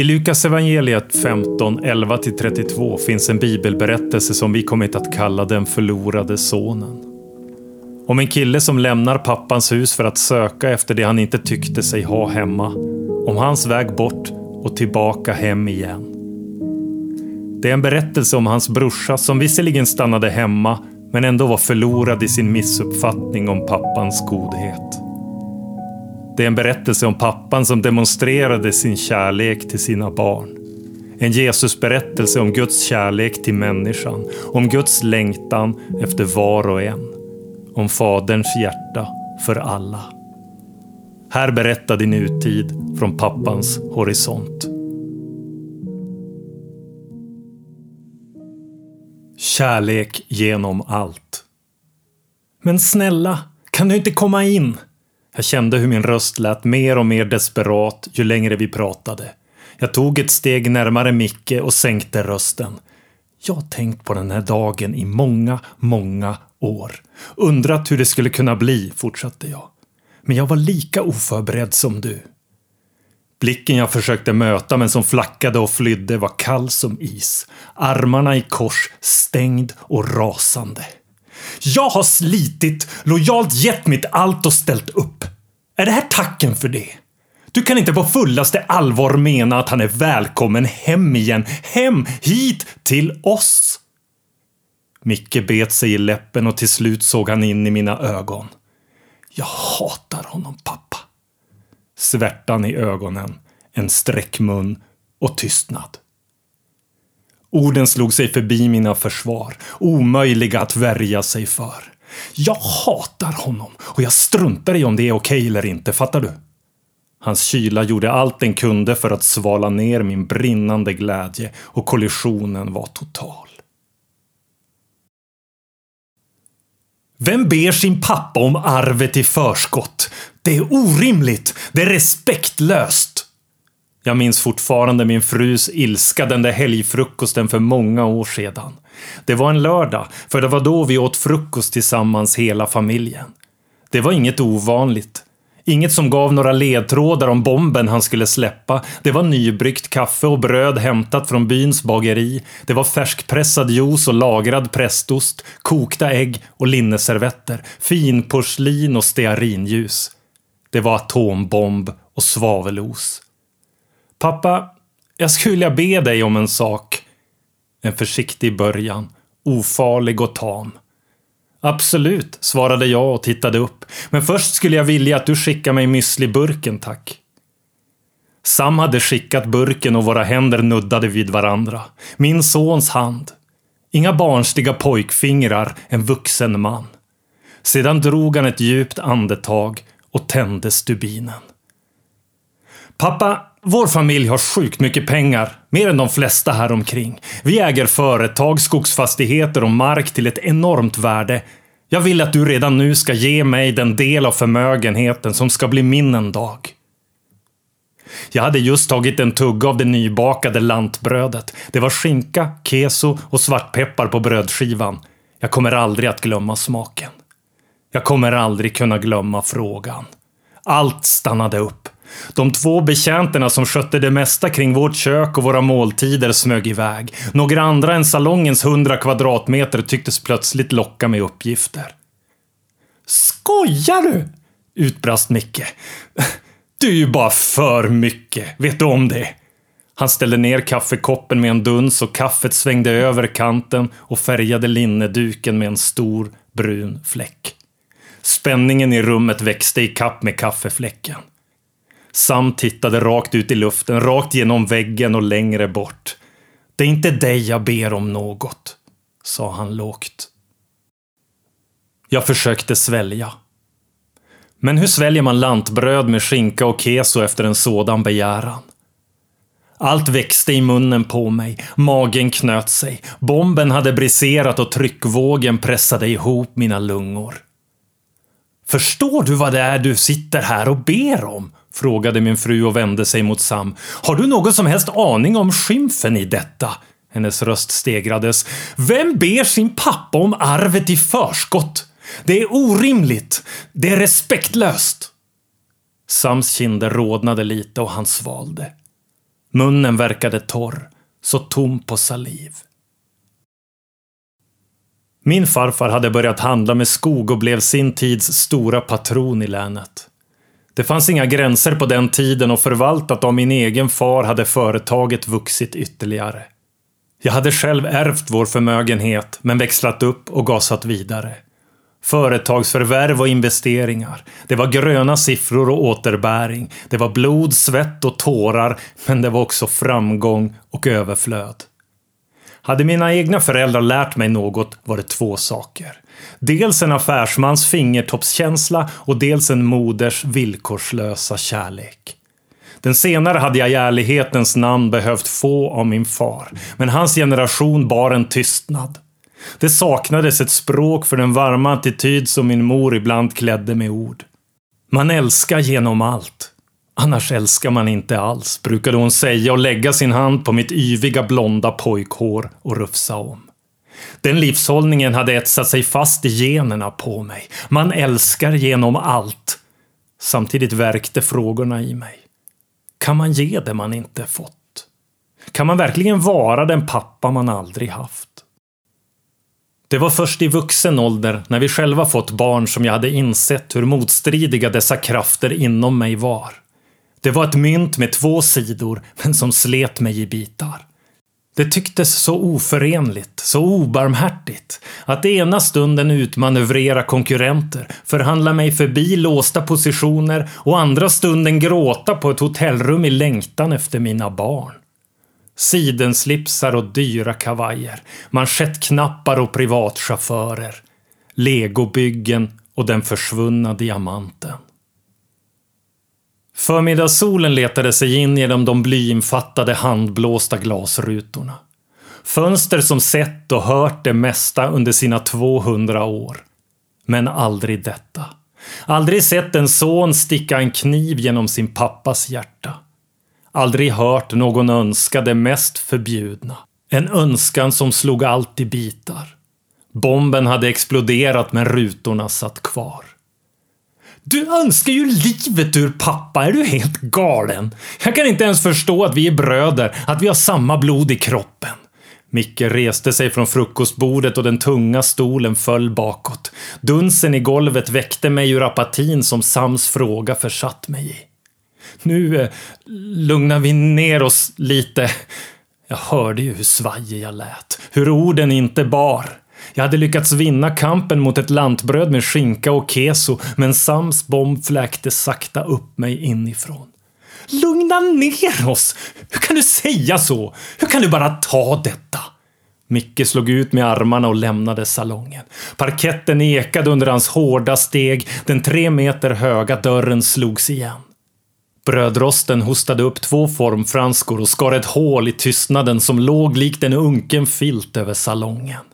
I Lukas evangeliet 15, 11-32 finns en bibelberättelse som vi kommit att kalla den förlorade sonen. Om en kille som lämnar pappans hus för att söka efter det han inte tyckte sig ha hemma. Om hans väg bort och tillbaka hem igen. Det är en berättelse om hans brorsa som visserligen stannade hemma men ändå var förlorad i sin missuppfattning om pappans godhet. Det är en berättelse om pappan som demonstrerade sin kärlek till sina barn. En Jesusberättelse om Guds kärlek till människan, om Guds längtan efter var och en. Om Faderns hjärta för alla. Här berättar din nutid från pappans horisont. Kärlek genom allt. Men snälla, kan du inte komma in? Jag kände hur min röst lät mer och mer desperat ju längre vi pratade. Jag tog ett steg närmare Micke och sänkte rösten. Jag har tänkt på den här dagen i många, många år. Undrat hur det skulle kunna bli, fortsatte jag. Men jag var lika oförberedd som du. Blicken jag försökte möta men som flackade och flydde var kall som is. Armarna i kors, stängd och rasande. Jag har slitit, lojalt gett mitt allt och ställt upp. Är det här tacken för det? Du kan inte på fullaste allvar mena att han är välkommen hem igen. Hem, hit, till oss. Micke bet sig i läppen och till slut såg han in i mina ögon. Jag hatar honom, pappa. Svärtan i ögonen, en sträckmun och tystnad. Orden slog sig förbi mina försvar, omöjliga att värja sig för. Jag hatar honom och jag struntar i om det är okej eller inte, fattar du? Hans kyla gjorde allt den kunde för att svala ner min brinnande glädje och kollisionen var total. Vem ber sin pappa om arvet i förskott? Det är orimligt! Det är respektlöst! Jag minns fortfarande min frus ilska den där helgfrukosten för många år sedan. Det var en lördag, för det var då vi åt frukost tillsammans hela familjen. Det var inget ovanligt. Inget som gav några ledtrådar om bomben han skulle släppa. Det var nybryggt kaffe och bröd hämtat från byns bageri. Det var färskpressad juice och lagrad prästost, kokta ägg och linneservetter, finporslin och stearinljus. Det var atombomb och svavelos. Pappa, jag skulle vilja be dig om en sak. En försiktig början, ofarlig och tam. Absolut, svarade jag och tittade upp. Men först skulle jag vilja att du skickar mig müsliburken, tack. Sam hade skickat burken och våra händer nuddade vid varandra. Min sons hand. Inga barnsliga pojkfingrar, en vuxen man. Sedan drog han ett djupt andetag och tände stubinen. Pappa, vår familj har sjukt mycket pengar. Mer än de flesta här omkring. Vi äger företag, skogsfastigheter och mark till ett enormt värde. Jag vill att du redan nu ska ge mig den del av förmögenheten som ska bli min en dag. Jag hade just tagit en tugga av det nybakade lantbrödet. Det var skinka, keso och svartpeppar på brödskivan. Jag kommer aldrig att glömma smaken. Jag kommer aldrig kunna glömma frågan. Allt stannade upp. De två betjänterna som skötte det mesta kring vårt kök och våra måltider smög iväg. Några andra än salongens hundra kvadratmeter tycktes plötsligt locka med uppgifter. Skojar du? Utbrast Micke. Du är ju bara för mycket, vet du om det? Han ställde ner kaffekoppen med en duns och kaffet svängde över kanten och färgade linneduken med en stor brun fläck. Spänningen i rummet växte i kapp med kaffefläcken. Sam tittade rakt ut i luften, rakt genom väggen och längre bort. Det är inte dig jag ber om något, sa han lågt. Jag försökte svälja. Men hur sväljer man lantbröd med skinka och keso efter en sådan begäran? Allt växte i munnen på mig, magen knöt sig, bomben hade briserat och tryckvågen pressade ihop mina lungor. Förstår du vad det är du sitter här och ber om? Frågade min fru och vände sig mot Sam. Har du någon som helst aning om skymfen i detta? Hennes röst stegrades. Vem ber sin pappa om arvet i förskott? Det är orimligt. Det är respektlöst. Sams kinder rodnade lite och han svalde. Munnen verkade torr, så tom på saliv. Min farfar hade börjat handla med skog och blev sin tids stora patron i länet. Det fanns inga gränser på den tiden och förvaltat av min egen far hade företaget vuxit ytterligare. Jag hade själv ärvt vår förmögenhet men växlat upp och gasat vidare. Företagsförvärv och investeringar. Det var gröna siffror och återbäring. Det var blod, svett och tårar, men det var också framgång och överflöd. Hade mina egna föräldrar lärt mig något var det två saker. Dels en affärsmans fingertoppskänsla och dels en moders villkorslösa kärlek. Den senare hade jag i ärlighetens namn behövt få av min far, men hans generation bar en tystnad. Det saknades ett språk för den varma attityd som min mor ibland klädde med ord. Man älskar genom allt. Annars älskar man inte alls, brukade hon säga och lägga sin hand på mitt yviga blonda pojkhår och rufsa om. Den livshållningen hade etsat sig fast i generna på mig. Man älskar genom allt. Samtidigt verkte frågorna i mig. Kan man ge det man inte fått? Kan man verkligen vara den pappa man aldrig haft? Det var först i vuxen ålder, när vi själva fått barn, som jag hade insett hur motstridiga dessa krafter inom mig var. Det var ett mynt med två sidor, men som slet mig i bitar. Det tycktes så oförenligt, så obarmhärtigt, att ena stunden utmanövrera konkurrenter, förhandla mig förbi låsta positioner och andra stunden gråta på ett hotellrum i längtan efter mina barn. Sidenslipsar och dyra kavajer, manschettknappar och privatchaufförer, legobyggen och den försvunna diamanten. Förmiddagssolen letade sig in genom de blyinfattade handblåsta glasrutorna. Fönster som sett och hört det mesta under sina 200 år. Men aldrig detta. Aldrig sett en son sticka en kniv genom sin pappas hjärta. Aldrig hört någon önska det mest förbjudna. En önskan som slog allt i bitar. Bomben hade exploderat men rutorna satt kvar. Du önskar ju livet ur pappa, är du helt galen? Jag kan inte ens förstå att vi är bröder, att vi har samma blod i kroppen. Micke reste sig från frukostbordet och den tunga stolen föll bakåt. Dunsen i golvet väckte mig ur apatin som Sams fråga försatt mig i. Nu eh, lugnar vi ner oss lite. Jag hörde ju hur svajig jag lät, hur orden inte bar. Jag hade lyckats vinna kampen mot ett lantbröd med skinka och keso, men Sams bomb fläkte sakta upp mig inifrån. Lugna ner oss! Hur kan du säga så? Hur kan du bara ta detta? Micke slog ut med armarna och lämnade salongen. Parketten ekade under hans hårda steg, den tre meter höga dörren slogs igen. Brödrosten hostade upp två formfranskor och skar ett hål i tystnaden som låg likt en unken filt över salongen.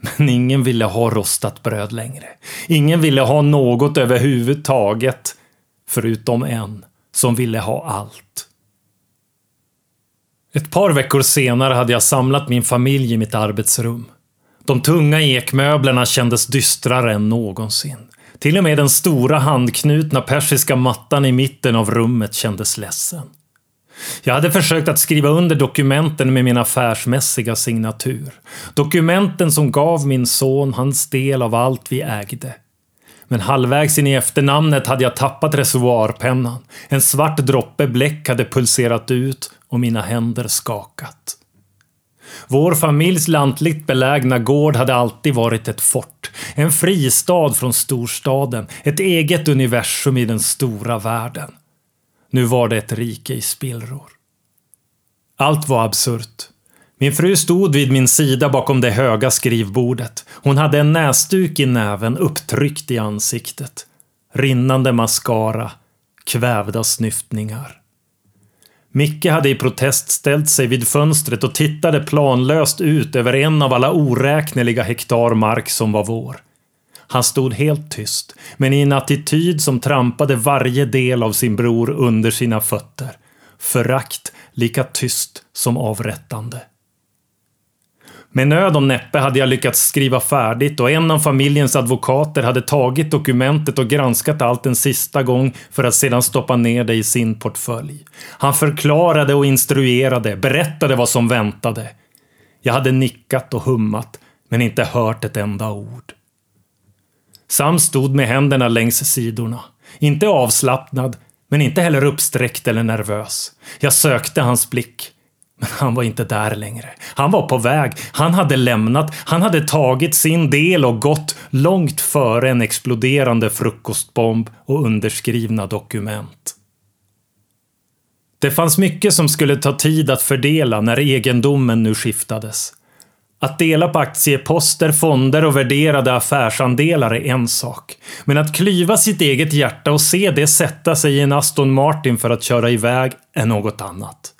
Men ingen ville ha rostat bröd längre. Ingen ville ha något överhuvudtaget. Förutom en som ville ha allt. Ett par veckor senare hade jag samlat min familj i mitt arbetsrum. De tunga ekmöblerna kändes dystrare än någonsin. Till och med den stora handknutna persiska mattan i mitten av rummet kändes ledsen. Jag hade försökt att skriva under dokumenten med min affärsmässiga signatur. Dokumenten som gav min son hans del av allt vi ägde. Men halvvägs in i efternamnet hade jag tappat reservoarpennan. En svart droppe bläck hade pulserat ut och mina händer skakat. Vår familjs lantligt belägna gård hade alltid varit ett fort. En fristad från storstaden. Ett eget universum i den stora världen. Nu var det ett rike i spillror. Allt var absurt. Min fru stod vid min sida bakom det höga skrivbordet. Hon hade en näsduk i näven upptryckt i ansiktet. Rinnande mascara, kvävda snyftningar. Micke hade i protest ställt sig vid fönstret och tittade planlöst ut över en av alla oräkneliga hektar mark som var vår. Han stod helt tyst, men i en attityd som trampade varje del av sin bror under sina fötter. Förakt lika tyst som avrättande. Med nöd och näppe hade jag lyckats skriva färdigt och en av familjens advokater hade tagit dokumentet och granskat allt en sista gång för att sedan stoppa ner det i sin portfölj. Han förklarade och instruerade, berättade vad som väntade. Jag hade nickat och hummat, men inte hört ett enda ord. Sam stod med händerna längs sidorna. Inte avslappnad, men inte heller uppsträckt eller nervös. Jag sökte hans blick. Men han var inte där längre. Han var på väg. Han hade lämnat. Han hade tagit sin del och gått långt före en exploderande frukostbomb och underskrivna dokument. Det fanns mycket som skulle ta tid att fördela när egendomen nu skiftades. Att dela på aktieposter, fonder och värderade affärsandelar är en sak. Men att klyva sitt eget hjärta och se det sätta sig i en Aston Martin för att köra iväg är något annat.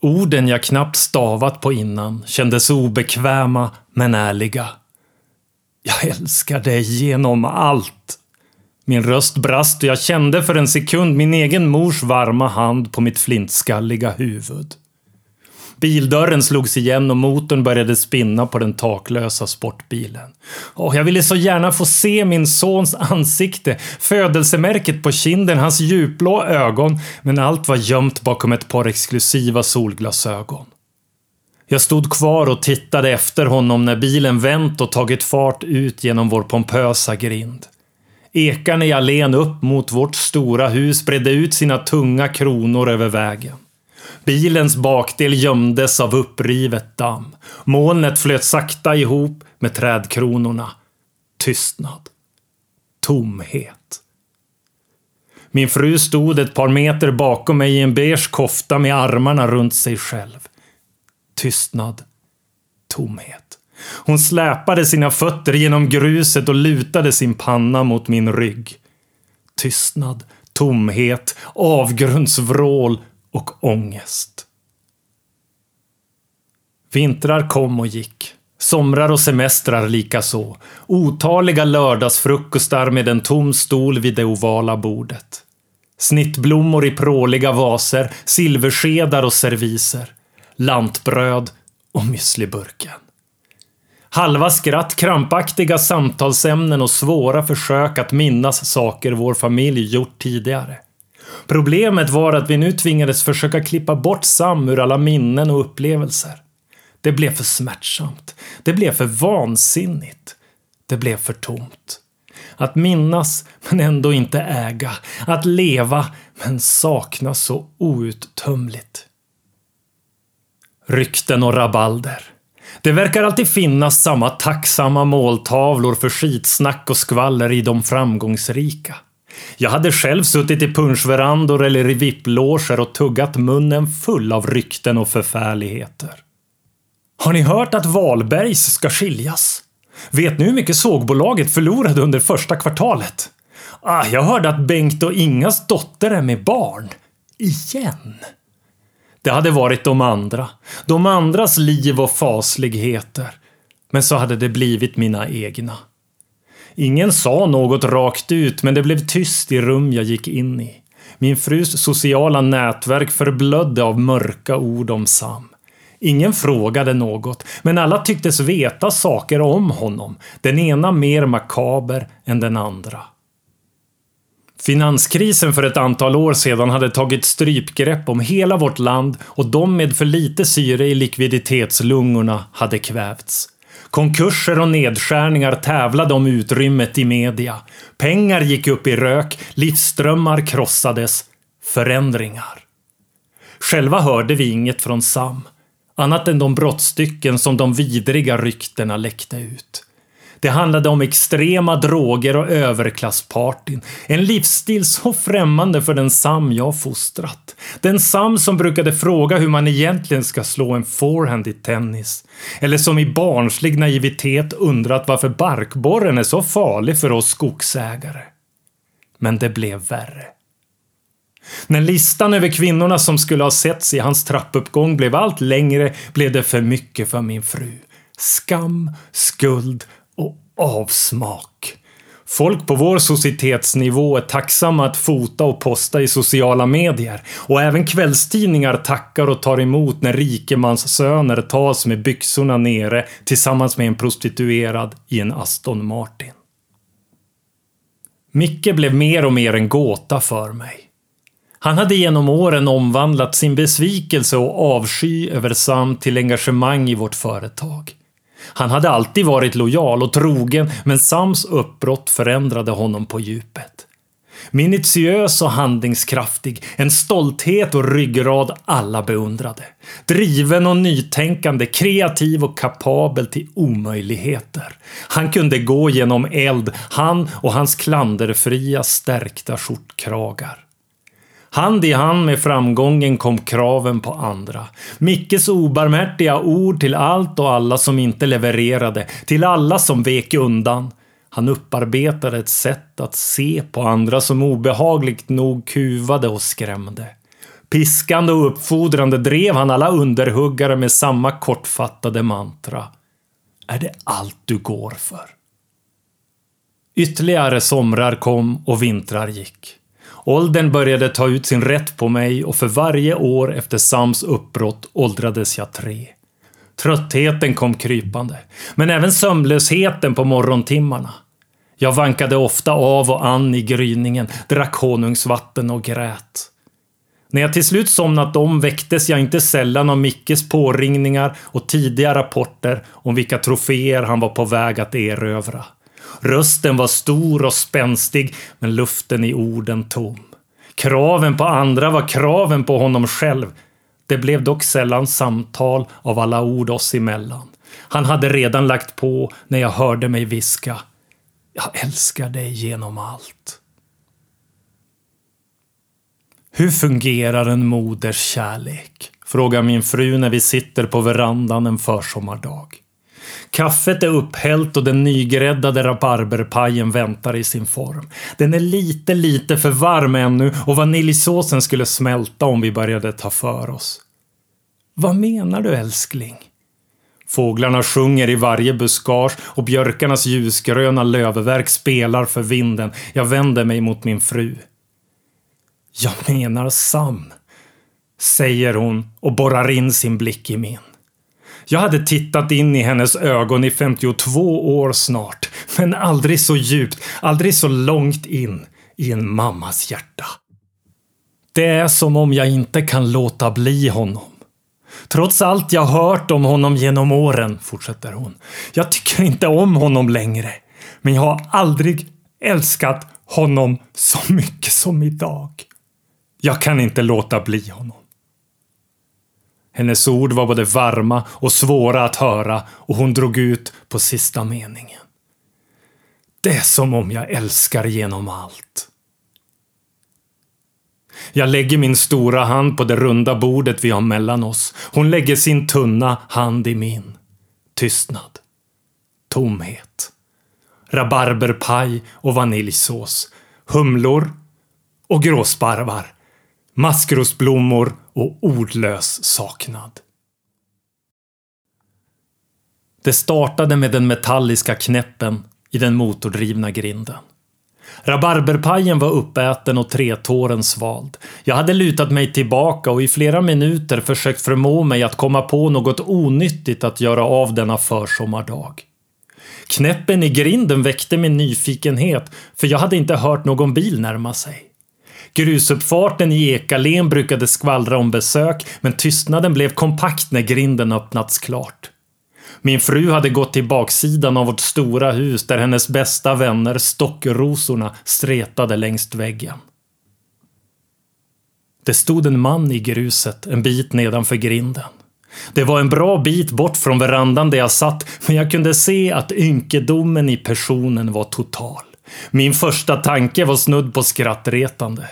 Orden jag knappt stavat på innan kändes obekväma men ärliga. Jag älskar dig genom allt. Min röst brast och jag kände för en sekund min egen mors varma hand på mitt flintskalliga huvud. Bildörren slogs igen och motorn började spinna på den taklösa sportbilen. Och jag ville så gärna få se min sons ansikte, födelsemärket på kinden, hans djupblå ögon, men allt var gömt bakom ett par exklusiva solglasögon. Jag stod kvar och tittade efter honom när bilen vänt och tagit fart ut genom vår pompösa grind. Ekarna i allén upp mot vårt stora hus bredde ut sina tunga kronor över vägen. Bilens bakdel gömdes av upprivet damm. Molnet flöt sakta ihop med trädkronorna. Tystnad. Tomhet. Min fru stod ett par meter bakom mig i en beige kofta med armarna runt sig själv. Tystnad. Tomhet. Hon släpade sina fötter genom gruset och lutade sin panna mot min rygg. Tystnad, tomhet, avgrundsvrål och ångest. Vintrar kom och gick. Somrar och semestrar likaså. Otaliga lördagsfrukostar med en tom stol vid det ovala bordet. Snittblommor i pråliga vaser, silverskedar och serviser. Lantbröd och müsliburken. Halva skratt, krampaktiga samtalsämnen och svåra försök att minnas saker vår familj gjort tidigare. Problemet var att vi nu tvingades försöka klippa bort Sam ur alla minnen och upplevelser. Det blev för smärtsamt. Det blev för vansinnigt. Det blev för tomt. Att minnas men ändå inte äga. Att leva men sakna så outtömligt. Rykten och rabalder. Det verkar alltid finnas samma tacksamma måltavlor för skitsnack och skvaller i de framgångsrika. Jag hade själv suttit i punschverandor eller i vipploger och tuggat munnen full av rykten och förfärligheter. Har ni hört att Wahlbergs ska skiljas? Vet ni hur mycket sågbolaget förlorade under första kvartalet? Ah, jag hörde att Bengt och Ingas dotter är med barn. Igen. Det hade varit de andra. De andras liv och fasligheter. Men så hade det blivit mina egna. Ingen sa något rakt ut, men det blev tyst i rum jag gick in i. Min frus sociala nätverk förblödde av mörka ord om Sam. Ingen frågade något, men alla tycktes veta saker om honom. Den ena mer makaber än den andra. Finanskrisen för ett antal år sedan hade tagit strypgrepp om hela vårt land och de med för lite syre i likviditetslungorna hade kvävts. Konkurser och nedskärningar tävlade om utrymmet i media. Pengar gick upp i rök, livsströmmar krossades. Förändringar. Själva hörde vi inget från Sam. Annat än de brottstycken som de vidriga ryktena läckte ut. Det handlade om extrema droger och överklasspartyn. En livsstil så främmande för den Sam jag fostrat. Den Sam som brukade fråga hur man egentligen ska slå en forehand i tennis. Eller som i barnslig naivitet undrat varför barkborren är så farlig för oss skogsägare. Men det blev värre. När listan över kvinnorna som skulle ha setts i hans trappuppgång blev allt längre blev det för mycket för min fru. Skam, skuld avsmak. Folk på vår societetsnivå är tacksamma att fota och posta i sociala medier och även kvällstidningar tackar och tar emot när rikemanssöner tas med byxorna nere tillsammans med en prostituerad i en Aston Martin. Micke blev mer och mer en gåta för mig. Han hade genom åren omvandlat sin besvikelse och avsky över Sam till engagemang i vårt företag. Han hade alltid varit lojal och trogen men Sams uppbrott förändrade honom på djupet. Minutiös och handlingskraftig, en stolthet och ryggrad alla beundrade. Driven och nytänkande, kreativ och kapabel till omöjligheter. Han kunde gå genom eld, han och hans klanderfria stärkta skjortkragar. Hand i hand med framgången kom kraven på andra. Mickes obarmhärtiga ord till allt och alla som inte levererade, till alla som vek undan. Han upparbetade ett sätt att se på andra som obehagligt nog kuvade och skrämde. Piskande och uppfordrande drev han alla underhuggare med samma kortfattade mantra. Är det allt du går för? Ytterligare somrar kom och vintrar gick. Åldern började ta ut sin rätt på mig och för varje år efter Sams uppbrott åldrades jag tre. Tröttheten kom krypande, men även sömnlösheten på morgontimmarna. Jag vankade ofta av och an i gryningen, drack honungsvatten och grät. När jag till slut somnat om väcktes jag inte sällan av Mickes påringningar och tidiga rapporter om vilka troféer han var på väg att erövra. Rösten var stor och spänstig, men luften i orden tom. Kraven på andra var kraven på honom själv. Det blev dock sällan samtal av alla ord oss emellan. Han hade redan lagt på när jag hörde mig viska. Jag älskar dig genom allt. Hur fungerar en moders kärlek? Frågar min fru när vi sitter på verandan en försommardag. Kaffet är upphällt och den nygräddade rabarberpajen väntar i sin form. Den är lite, lite för varm ännu och vaniljsåsen skulle smälta om vi började ta för oss. Vad menar du älskling? Fåglarna sjunger i varje buskage och björkarnas ljusgröna lövverk spelar för vinden. Jag vänder mig mot min fru. Jag menar Sam, säger hon och borrar in sin blick i min. Jag hade tittat in i hennes ögon i 52 år snart, men aldrig så djupt, aldrig så långt in i en mammas hjärta. Det är som om jag inte kan låta bli honom. Trots allt jag hört om honom genom åren, fortsätter hon. Jag tycker inte om honom längre. Men jag har aldrig älskat honom så mycket som idag. Jag kan inte låta bli honom. Hennes ord var både varma och svåra att höra och hon drog ut på sista meningen. Det är som om jag älskar genom allt. Jag lägger min stora hand på det runda bordet vi har mellan oss. Hon lägger sin tunna hand i min. Tystnad. Tomhet. Rabarberpaj och vaniljsås. Humlor och gråsparvar. Maskrosblommor och ordlös saknad. Det startade med den metalliska knäppen i den motordrivna grinden. Rabarberpajen var uppäten och tretåren svald. Jag hade lutat mig tillbaka och i flera minuter försökt förmå mig att komma på något onyttigt att göra av denna försommardag. Knäppen i grinden väckte min nyfikenhet, för jag hade inte hört någon bil närma sig. Grusuppfarten i Ekalen brukade skvallra om besök, men tystnaden blev kompakt när grinden öppnats klart. Min fru hade gått till baksidan av vårt stora hus där hennes bästa vänner, stockrosorna, stretade längs väggen. Det stod en man i gruset en bit nedanför grinden. Det var en bra bit bort från verandan där jag satt, men jag kunde se att ynkedomen i personen var total. Min första tanke var snudd på skrattretande.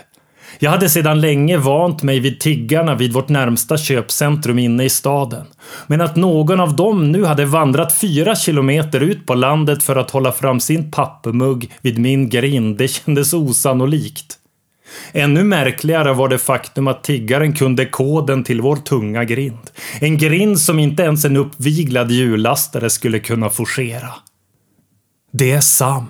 Jag hade sedan länge vant mig vid tiggarna vid vårt närmsta köpcentrum inne i staden. Men att någon av dem nu hade vandrat fyra kilometer ut på landet för att hålla fram sin pappmugg vid min grind, det kändes osannolikt. Ännu märkligare var det faktum att tiggaren kunde koden till vår tunga grind. En grind som inte ens en uppviglad hjullastare skulle kunna forcera. Det är Sam.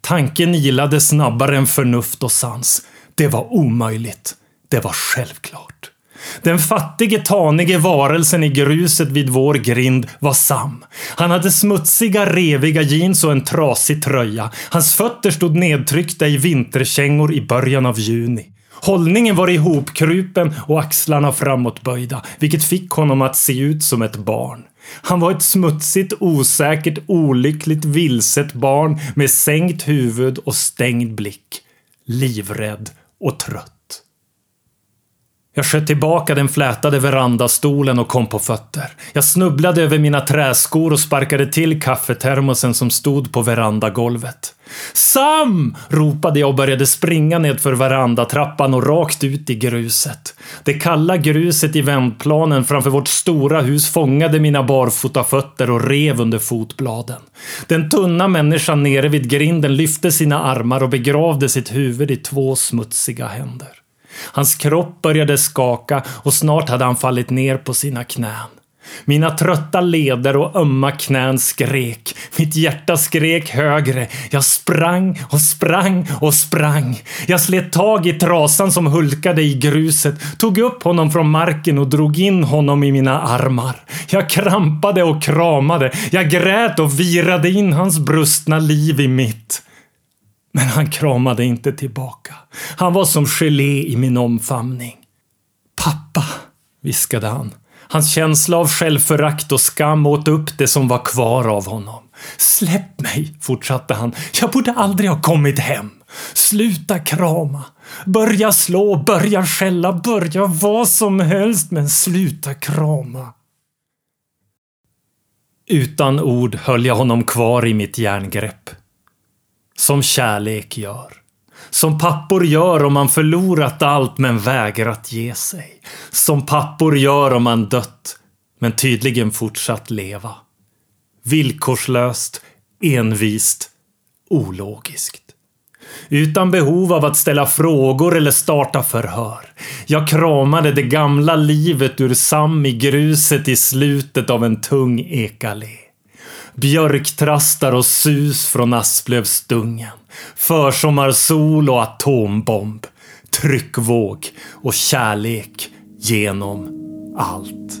Tanken ilade snabbare än förnuft och sans. Det var omöjligt. Det var självklart. Den fattige tanige varelsen i gruset vid vår grind var Sam. Han hade smutsiga, reviga jeans och en trasig tröja. Hans fötter stod nedtryckta i vinterkängor i början av juni. Hållningen var ihopkrupen och axlarna framåtböjda, vilket fick honom att se ut som ett barn. Han var ett smutsigt, osäkert, olyckligt, vilset barn med sänkt huvud och stängd blick. Livrädd och. Jag sköt tillbaka den flätade verandastolen och kom på fötter. Jag snubblade över mina träskor och sparkade till kaffetermosen som stod på verandagolvet. Sam! ropade jag och började springa nedför verandatrappan och rakt ut i gruset. Det kalla gruset i vändplanen framför vårt stora hus fångade mina barfotafötter och rev under fotbladen. Den tunna människan nere vid grinden lyfte sina armar och begravde sitt huvud i två smutsiga händer. Hans kropp började skaka och snart hade han fallit ner på sina knän. Mina trötta leder och ömma knän skrek. Mitt hjärta skrek högre. Jag sprang och sprang och sprang. Jag slet tag i trasan som hulkade i gruset, tog upp honom från marken och drog in honom i mina armar. Jag krampade och kramade. Jag grät och virade in hans brustna liv i mitt. Men han kramade inte tillbaka. Han var som gelé i min omfamning. Pappa, viskade han. Hans känsla av självförakt och skam åt upp det som var kvar av honom. Släpp mig, fortsatte han. Jag borde aldrig ha kommit hem. Sluta krama. Börja slå, börja skälla, börja vad som helst, men sluta krama. Utan ord höll jag honom kvar i mitt järngrepp. Som kärlek gör. Som pappor gör om man förlorat allt men vägrat ge sig. Som pappor gör om man dött men tydligen fortsatt leva. Villkorslöst, envist, ologiskt. Utan behov av att ställa frågor eller starta förhör. Jag kramade det gamla livet ur Sam i gruset i slutet av en tung ekalek björktrastar och sus från Asplövsdungen. Försommarsol och atombomb. Tryckvåg och kärlek genom allt.